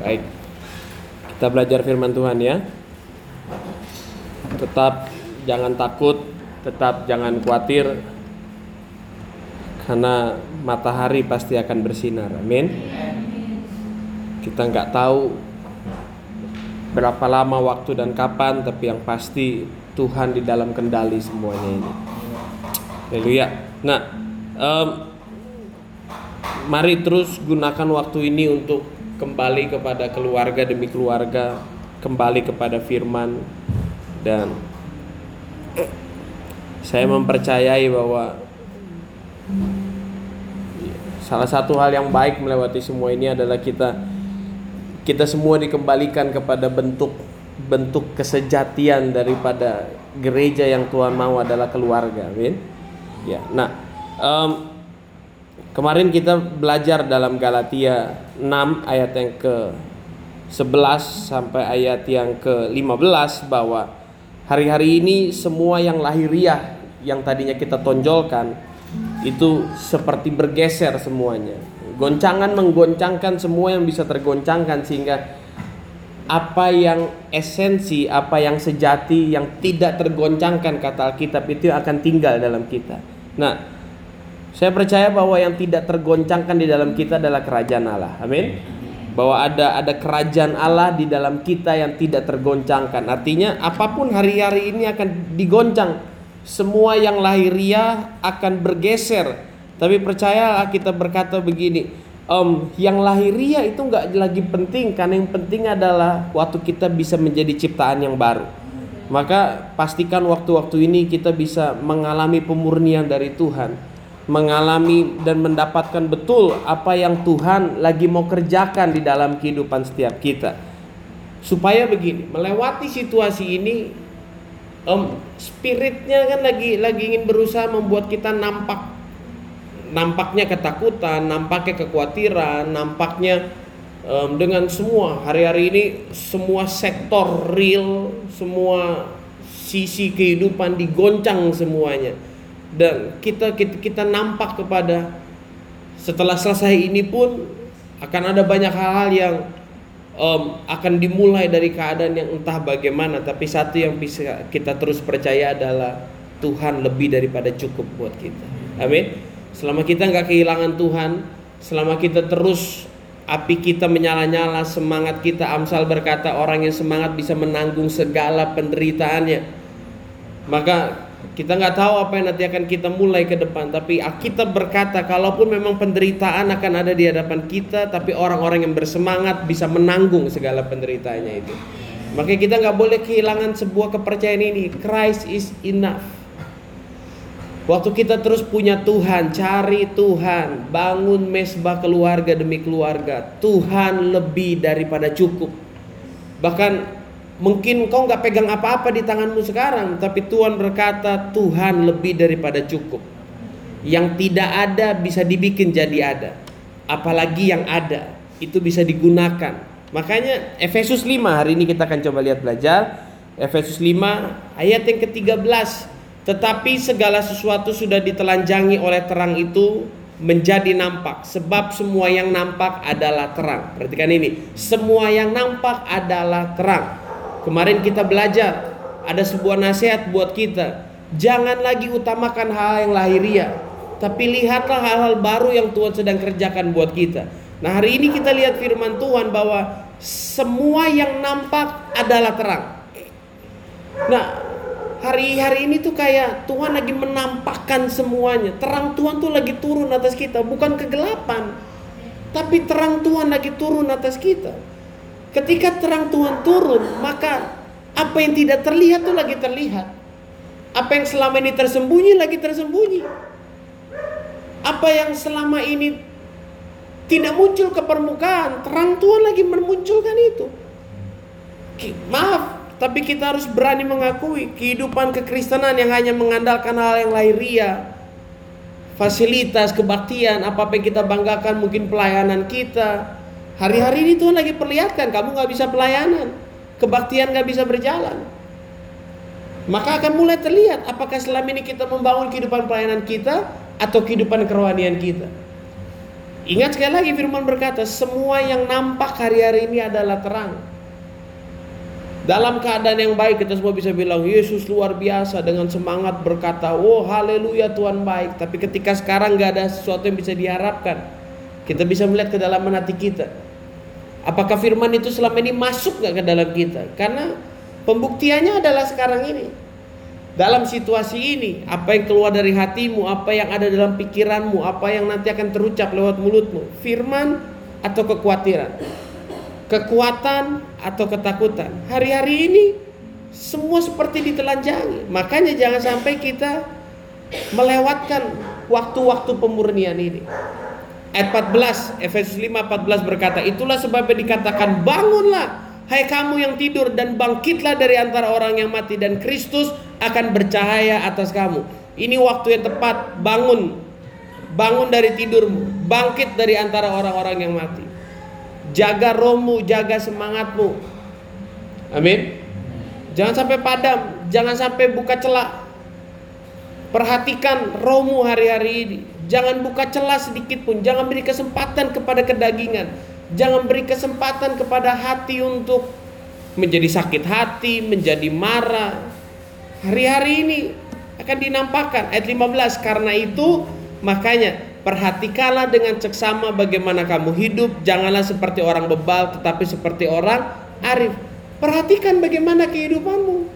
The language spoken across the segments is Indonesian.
Baik. Kita belajar firman Tuhan ya. Tetap jangan takut, tetap jangan khawatir. Karena matahari pasti akan bersinar. Amin. Kita nggak tahu berapa lama waktu dan kapan, tapi yang pasti Tuhan di dalam kendali semuanya ini. Haleluya. Nah, em, mari terus gunakan waktu ini untuk kembali kepada keluarga demi keluarga, kembali kepada firman dan saya mempercayai bahwa salah satu hal yang baik melewati semua ini adalah kita kita semua dikembalikan kepada bentuk bentuk kesejatian daripada gereja yang Tuhan mau adalah keluarga, amin. Ya, nah em, kemarin kita belajar dalam Galatia 6 ayat yang ke 11 sampai ayat yang ke 15 bahwa hari-hari ini semua yang lahiriah yang tadinya kita tonjolkan itu seperti bergeser semuanya. Goncangan menggoncangkan semua yang bisa tergoncangkan sehingga apa yang esensi, apa yang sejati, yang tidak tergoncangkan kata Alkitab itu akan tinggal dalam kita. Nah, saya percaya bahwa yang tidak tergoncangkan di dalam kita adalah kerajaan Allah. Amin. Bahwa ada ada kerajaan Allah di dalam kita yang tidak tergoncangkan. Artinya apa pun hari-hari ini akan digoncang. Semua yang lahiriah akan bergeser. Tapi percayalah kita berkata begini, Om, yang lahiriah itu nggak lagi penting karena yang penting adalah waktu kita bisa menjadi ciptaan yang baru. Maka pastikan waktu-waktu ini kita bisa mengalami pemurnian dari Tuhan, mengalami dan mendapatkan betul apa yang Tuhan lagi mau kerjakan di dalam kehidupan setiap kita. Supaya begini, melewati situasi ini Om, spiritnya kan lagi lagi ingin berusaha membuat kita nampak nampaknya ketakutan, nampaknya kekhawatiran, nampaknya um, dengan semua hari-hari ini semua sektor real, semua sisi kehidupan digoncang semuanya. Dan kita kita, kita nampak kepada setelah selesai ini pun akan ada banyak hal-hal yang um, akan dimulai dari keadaan yang entah bagaimana, tapi satu yang bisa kita terus percaya adalah Tuhan lebih daripada cukup buat kita. Amin. Selama kita nggak kehilangan Tuhan, selama kita terus api kita menyala-nyala, semangat kita Amsal berkata orang yang semangat bisa menanggung segala penderitaannya. Maka kita nggak tahu apa yang nanti akan kita mulai ke depan, tapi kita berkata kalaupun memang penderitaan akan ada di hadapan kita, tapi orang-orang yang bersemangat bisa menanggung segala penderitaannya itu. Maka kita nggak boleh kehilangan sebuah kepercayaan ini. Christ is enough. Waktu kita terus punya Tuhan, cari Tuhan, bangun mesbah keluarga demi keluarga. Tuhan lebih daripada cukup. Bahkan mungkin kau nggak pegang apa-apa di tanganmu sekarang, tapi Tuhan berkata Tuhan lebih daripada cukup. Yang tidak ada bisa dibikin jadi ada. Apalagi yang ada itu bisa digunakan. Makanya Efesus 5 hari ini kita akan coba lihat belajar. Efesus 5 ayat yang ke-13 tetapi segala sesuatu sudah ditelanjangi oleh terang itu menjadi nampak sebab semua yang nampak adalah terang. Perhatikan ini, semua yang nampak adalah terang. Kemarin kita belajar ada sebuah nasihat buat kita. Jangan lagi utamakan hal yang lahiriah, tapi lihatlah hal-hal baru yang Tuhan sedang kerjakan buat kita. Nah, hari ini kita lihat firman Tuhan bahwa semua yang nampak adalah terang. Nah, hari-hari ini tuh kayak Tuhan lagi menampakkan semuanya. Terang Tuhan tuh lagi turun atas kita, bukan kegelapan. Tapi terang Tuhan lagi turun atas kita. Ketika terang Tuhan turun, maka apa yang tidak terlihat tuh lagi terlihat. Apa yang selama ini tersembunyi lagi tersembunyi. Apa yang selama ini tidak muncul ke permukaan, terang Tuhan lagi memunculkan itu. Maaf, tapi kita harus berani mengakui kehidupan kekristenan yang hanya mengandalkan hal yang lahiriah. Fasilitas, kebaktian, apa yang kita banggakan mungkin pelayanan kita. Hari-hari ini Tuhan lagi perlihatkan kamu nggak bisa pelayanan. Kebaktian nggak bisa berjalan. Maka akan mulai terlihat apakah selama ini kita membangun kehidupan pelayanan kita atau kehidupan kerohanian kita. Ingat sekali lagi firman berkata, semua yang nampak hari-hari ini adalah terang. Dalam keadaan yang baik kita semua bisa bilang Yesus luar biasa dengan semangat berkata, "Oh haleluya Tuhan baik." Tapi ketika sekarang nggak ada sesuatu yang bisa diharapkan, kita bisa melihat ke dalam hati kita. Apakah firman itu selama ini masuk nggak ke dalam kita? Karena pembuktiannya adalah sekarang ini dalam situasi ini, apa yang keluar dari hatimu, apa yang ada dalam pikiranmu, apa yang nanti akan terucap lewat mulutmu, firman atau kekhawatiran, kekuatan atau ketakutan. Hari-hari ini semua seperti ditelanjangi. Makanya jangan sampai kita melewatkan waktu-waktu pemurnian ini. Ayat 14, Efesus 5 14 berkata, "Itulah sebabnya dikatakan bangunlah Hai kamu yang tidur dan bangkitlah dari antara orang yang mati dan Kristus akan bercahaya atas kamu. Ini waktu yang tepat, bangun. Bangun dari tidurmu, bangkit dari antara orang-orang yang mati. Jaga rohmu, jaga semangatmu. Amin. Jangan sampai padam, jangan sampai buka celah. Perhatikan rohmu hari-hari ini. Jangan buka celah sedikit pun, jangan beri kesempatan kepada kedagingan Jangan beri kesempatan kepada hati untuk menjadi sakit hati, menjadi marah. Hari-hari ini akan dinampakkan ayat 15 karena itu makanya perhatikanlah dengan seksama bagaimana kamu hidup, janganlah seperti orang bebal tetapi seperti orang arif. Perhatikan bagaimana kehidupanmu.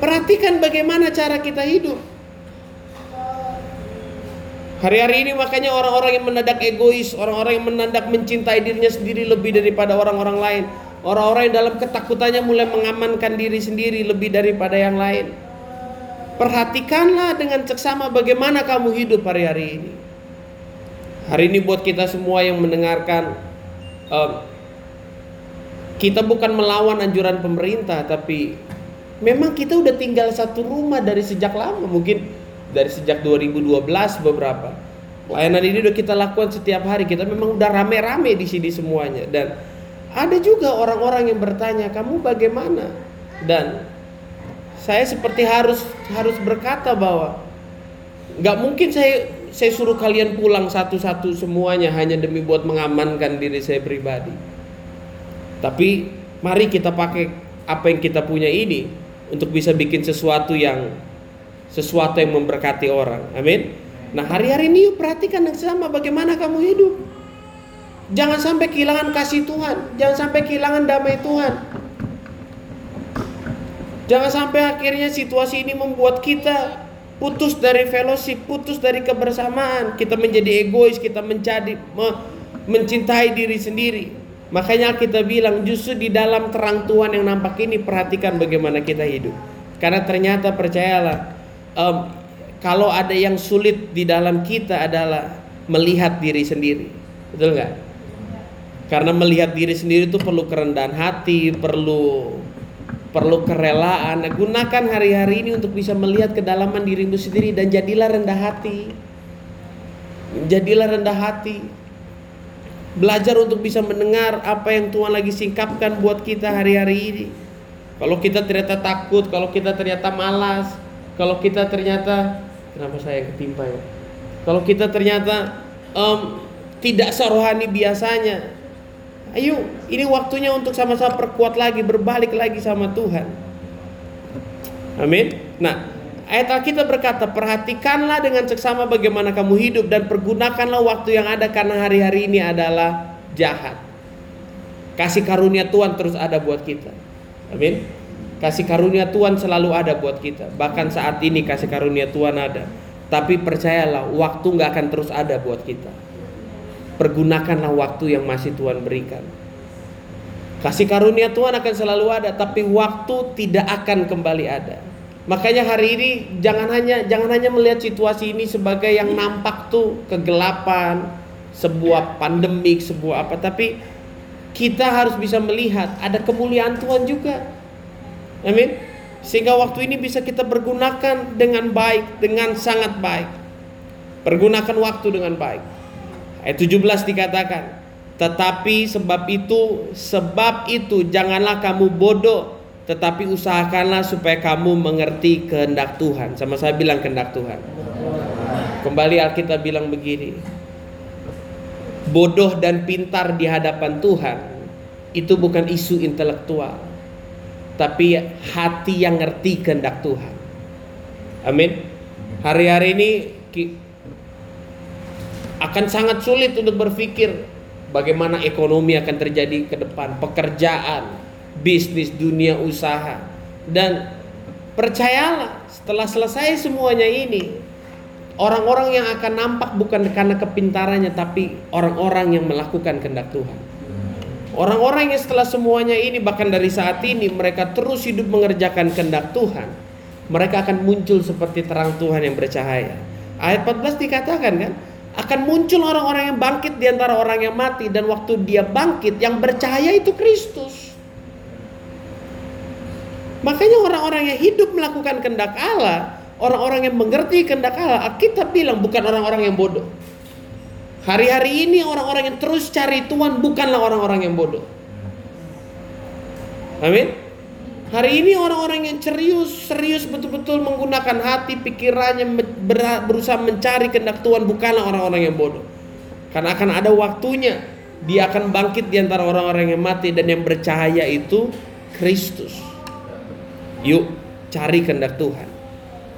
Perhatikan bagaimana cara kita hidup. Hari-hari ini makanya orang-orang yang mendadak egois, orang-orang yang mendadak mencintai dirinya sendiri lebih daripada orang-orang lain. Orang-orang yang dalam ketakutannya mulai mengamankan diri sendiri lebih daripada yang lain. Perhatikanlah dengan seksama bagaimana kamu hidup hari-hari ini. Hari ini buat kita semua yang mendengarkan, um, kita bukan melawan anjuran pemerintah, tapi memang kita udah tinggal satu rumah dari sejak lama. Mungkin dari sejak 2012 beberapa. Layanan ini udah kita lakukan setiap hari. Kita memang udah rame-rame di sini semuanya. Dan ada juga orang-orang yang bertanya kamu bagaimana? Dan saya seperti harus harus berkata bahwa nggak mungkin saya saya suruh kalian pulang satu-satu semuanya hanya demi buat mengamankan diri saya pribadi. Tapi mari kita pakai apa yang kita punya ini untuk bisa bikin sesuatu yang sesuatu yang memberkati orang. Amin. Nah hari-hari ini yuk perhatikan yang sama bagaimana kamu hidup. Jangan sampai kehilangan kasih Tuhan. Jangan sampai kehilangan damai Tuhan. Jangan sampai akhirnya situasi ini membuat kita putus dari fellowship, putus dari kebersamaan. Kita menjadi egois, kita menjadi me, mencintai diri sendiri. Makanya kita bilang justru di dalam terang Tuhan yang nampak ini perhatikan bagaimana kita hidup. Karena ternyata percayalah um, kalau ada yang sulit di dalam kita adalah melihat diri sendiri, betul nggak? Karena melihat diri sendiri itu perlu kerendahan hati, perlu perlu kerelaan. Nah, gunakan hari-hari ini untuk bisa melihat kedalaman dirimu sendiri dan jadilah rendah hati. Jadilah rendah hati. Belajar untuk bisa mendengar apa yang Tuhan lagi singkapkan buat kita hari-hari ini. Kalau kita ternyata takut, kalau kita ternyata malas, kalau kita ternyata kenapa saya ketimpa ya? Kalau kita ternyata um, tidak serohani biasanya, ayo ini waktunya untuk sama-sama perkuat lagi, berbalik lagi sama Tuhan. Amin. Nah, ayat kita berkata, perhatikanlah dengan seksama bagaimana kamu hidup dan pergunakanlah waktu yang ada karena hari-hari ini adalah jahat. Kasih karunia Tuhan terus ada buat kita. Amin. Kasih karunia Tuhan selalu ada buat kita. Bahkan saat ini kasih karunia Tuhan ada. Tapi percayalah, waktu nggak akan terus ada buat kita. Pergunakanlah waktu yang masih Tuhan berikan. Kasih karunia Tuhan akan selalu ada, tapi waktu tidak akan kembali ada. Makanya hari ini jangan hanya jangan hanya melihat situasi ini sebagai yang nampak tuh kegelapan, sebuah pandemik, sebuah apa, tapi kita harus bisa melihat ada kemuliaan Tuhan juga. Amin. Sehingga waktu ini bisa kita pergunakan dengan baik, dengan sangat baik. Pergunakan waktu dengan baik. Ayat 17 dikatakan, tetapi sebab itu, sebab itu janganlah kamu bodoh, tetapi usahakanlah supaya kamu mengerti kehendak Tuhan. Sama saya bilang kehendak Tuhan. Kembali Alkitab bilang begini. Bodoh dan pintar di hadapan Tuhan itu bukan isu intelektual, tapi hati yang ngerti kehendak Tuhan. Amin. Hari-hari ini akan sangat sulit untuk berpikir bagaimana ekonomi akan terjadi ke depan, pekerjaan, bisnis, dunia usaha. Dan percayalah, setelah selesai semuanya ini, Orang-orang yang akan nampak bukan karena kepintarannya tapi orang-orang yang melakukan kehendak Tuhan. Orang-orang yang setelah semuanya ini bahkan dari saat ini mereka terus hidup mengerjakan kehendak Tuhan. Mereka akan muncul seperti terang Tuhan yang bercahaya. Ayat 14 dikatakan kan, akan muncul orang-orang yang bangkit di antara orang yang mati dan waktu dia bangkit yang bercahaya itu Kristus. Makanya orang-orang yang hidup melakukan kehendak Allah Orang-orang yang mengerti kehendak Allah, kita bilang bukan orang-orang yang bodoh. Hari-hari ini orang-orang yang terus cari Tuhan bukanlah orang-orang yang bodoh. Amin. Hari ini orang-orang yang serius, serius betul-betul menggunakan hati, pikirannya berusaha mencari kehendak Tuhan bukanlah orang-orang yang bodoh. Karena akan ada waktunya dia akan bangkit di antara orang-orang yang mati dan yang bercahaya itu Kristus. Yuk, cari kehendak Tuhan.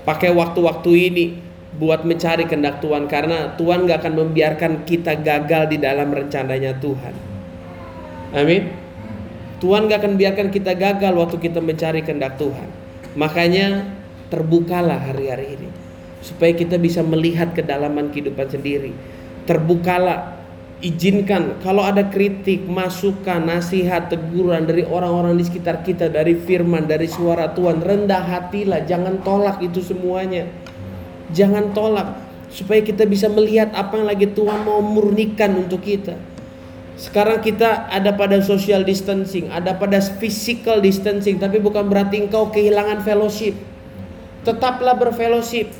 Pakai waktu-waktu ini buat mencari kehendak Tuhan karena Tuhan gak akan membiarkan kita gagal di dalam rencananya Tuhan. Amin. Tuhan gak akan biarkan kita gagal waktu kita mencari kehendak Tuhan. Makanya terbukalah hari-hari ini supaya kita bisa melihat kedalaman kehidupan sendiri. Terbukalah izinkan kalau ada kritik, masukan, nasihat, teguran dari orang-orang di sekitar kita, dari firman, dari suara Tuhan, rendah hatilah, jangan tolak itu semuanya. Jangan tolak supaya kita bisa melihat apa yang lagi Tuhan mau murnikan untuk kita. Sekarang kita ada pada social distancing, ada pada physical distancing, tapi bukan berarti engkau kehilangan fellowship. Tetaplah berfellowship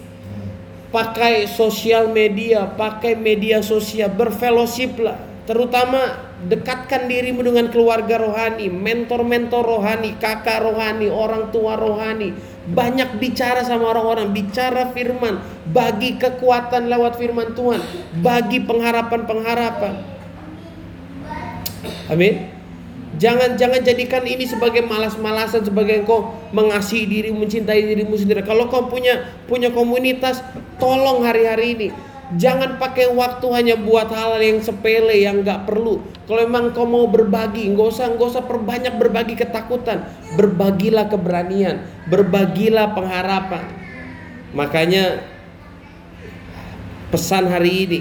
pakai sosial media, pakai media sosial, berfellowship lah. Terutama dekatkan dirimu dengan keluarga rohani, mentor-mentor rohani, kakak rohani, orang tua rohani. Banyak bicara sama orang-orang, bicara firman, bagi kekuatan lewat firman Tuhan, bagi pengharapan-pengharapan. Amin. Jangan jangan jadikan ini sebagai malas-malasan sebagai engkau mengasihi diri, mencintai dirimu sendiri. Kalau kau punya punya komunitas, tolong hari-hari ini Jangan pakai waktu hanya buat hal yang sepele yang nggak perlu. Kalau memang kau mau berbagi, nggak usah nggak usah perbanyak berbagi ketakutan. Berbagilah keberanian, berbagilah pengharapan. Makanya pesan hari ini,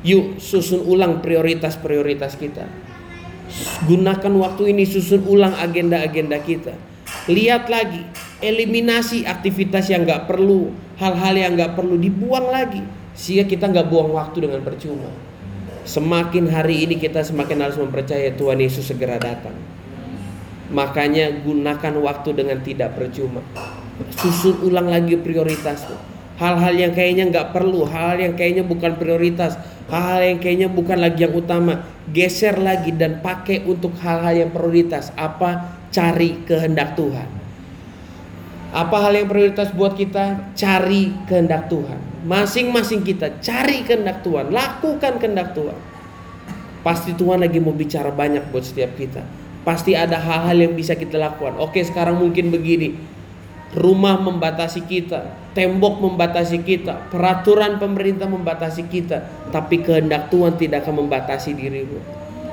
yuk susun ulang prioritas-prioritas kita. Gunakan waktu ini susun ulang agenda-agenda kita. Lihat lagi, eliminasi aktivitas yang nggak perlu, hal-hal yang nggak perlu dibuang lagi, sehingga kita nggak buang waktu dengan percuma. Semakin hari ini kita semakin harus mempercayai Tuhan Yesus segera datang. Makanya gunakan waktu dengan tidak percuma. Susun ulang lagi prioritas hal-hal yang kayaknya nggak perlu, hal-hal yang kayaknya bukan prioritas, hal-hal yang kayaknya bukan lagi yang utama, geser lagi dan pakai untuk hal-hal yang prioritas. Apa? Cari kehendak Tuhan. Apa hal yang prioritas buat kita? Cari kehendak Tuhan. Masing-masing kita cari kehendak Tuhan, lakukan kehendak Tuhan. Pasti Tuhan lagi mau bicara banyak buat setiap kita. Pasti ada hal-hal yang bisa kita lakukan. Oke, sekarang mungkin begini rumah membatasi kita, tembok membatasi kita, peraturan pemerintah membatasi kita, tapi kehendak Tuhan tidak akan membatasi dirimu.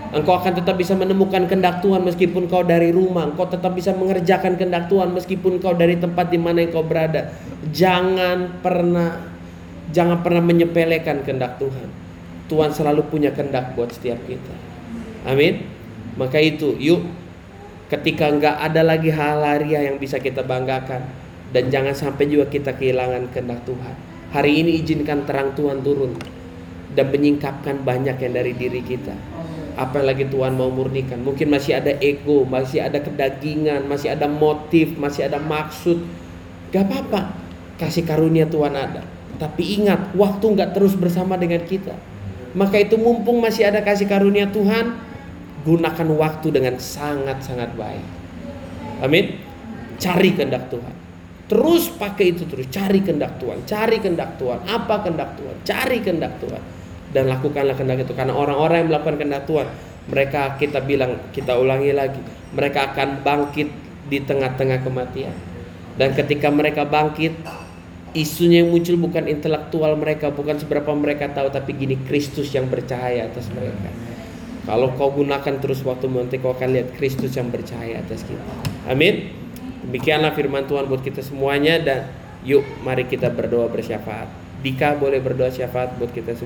Engkau akan tetap bisa menemukan kehendak Tuhan meskipun kau dari rumah. Engkau tetap bisa mengerjakan kehendak Tuhan meskipun kau dari tempat di mana kau berada. Jangan pernah jangan pernah menyepelekan kehendak Tuhan. Tuhan selalu punya kehendak buat setiap kita. Amin. Maka itu, yuk ketika nggak ada lagi hal laria yang bisa kita banggakan dan jangan sampai juga kita kehilangan kehendak Tuhan. Hari ini izinkan terang Tuhan turun dan menyingkapkan banyak yang dari diri kita. Apa lagi Tuhan mau murnikan? Mungkin masih ada ego, masih ada kedagingan, masih ada motif, masih ada maksud. Gak apa-apa, kasih karunia Tuhan ada. Tapi ingat, waktu nggak terus bersama dengan kita. Maka itu mumpung masih ada kasih karunia Tuhan, gunakan waktu dengan sangat-sangat baik. Amin. Cari kehendak Tuhan. Terus pakai itu terus, cari kehendak Tuhan, cari kehendak Tuhan, apa kehendak Tuhan, cari kehendak Tuhan. Dan lakukanlah kehendak itu karena orang-orang yang melakukan kehendak Tuhan, mereka kita bilang, kita ulangi lagi, mereka akan bangkit di tengah-tengah kematian. Dan ketika mereka bangkit, isunya yang muncul bukan intelektual mereka, bukan seberapa mereka tahu, tapi gini Kristus yang bercahaya atas mereka. Kalau kau gunakan terus waktu nanti kau akan lihat Kristus yang bercahaya atas kita. Amin. Demikianlah firman Tuhan buat kita semuanya dan yuk mari kita berdoa bersyafaat. Dika boleh berdoa syafaat buat kita semua.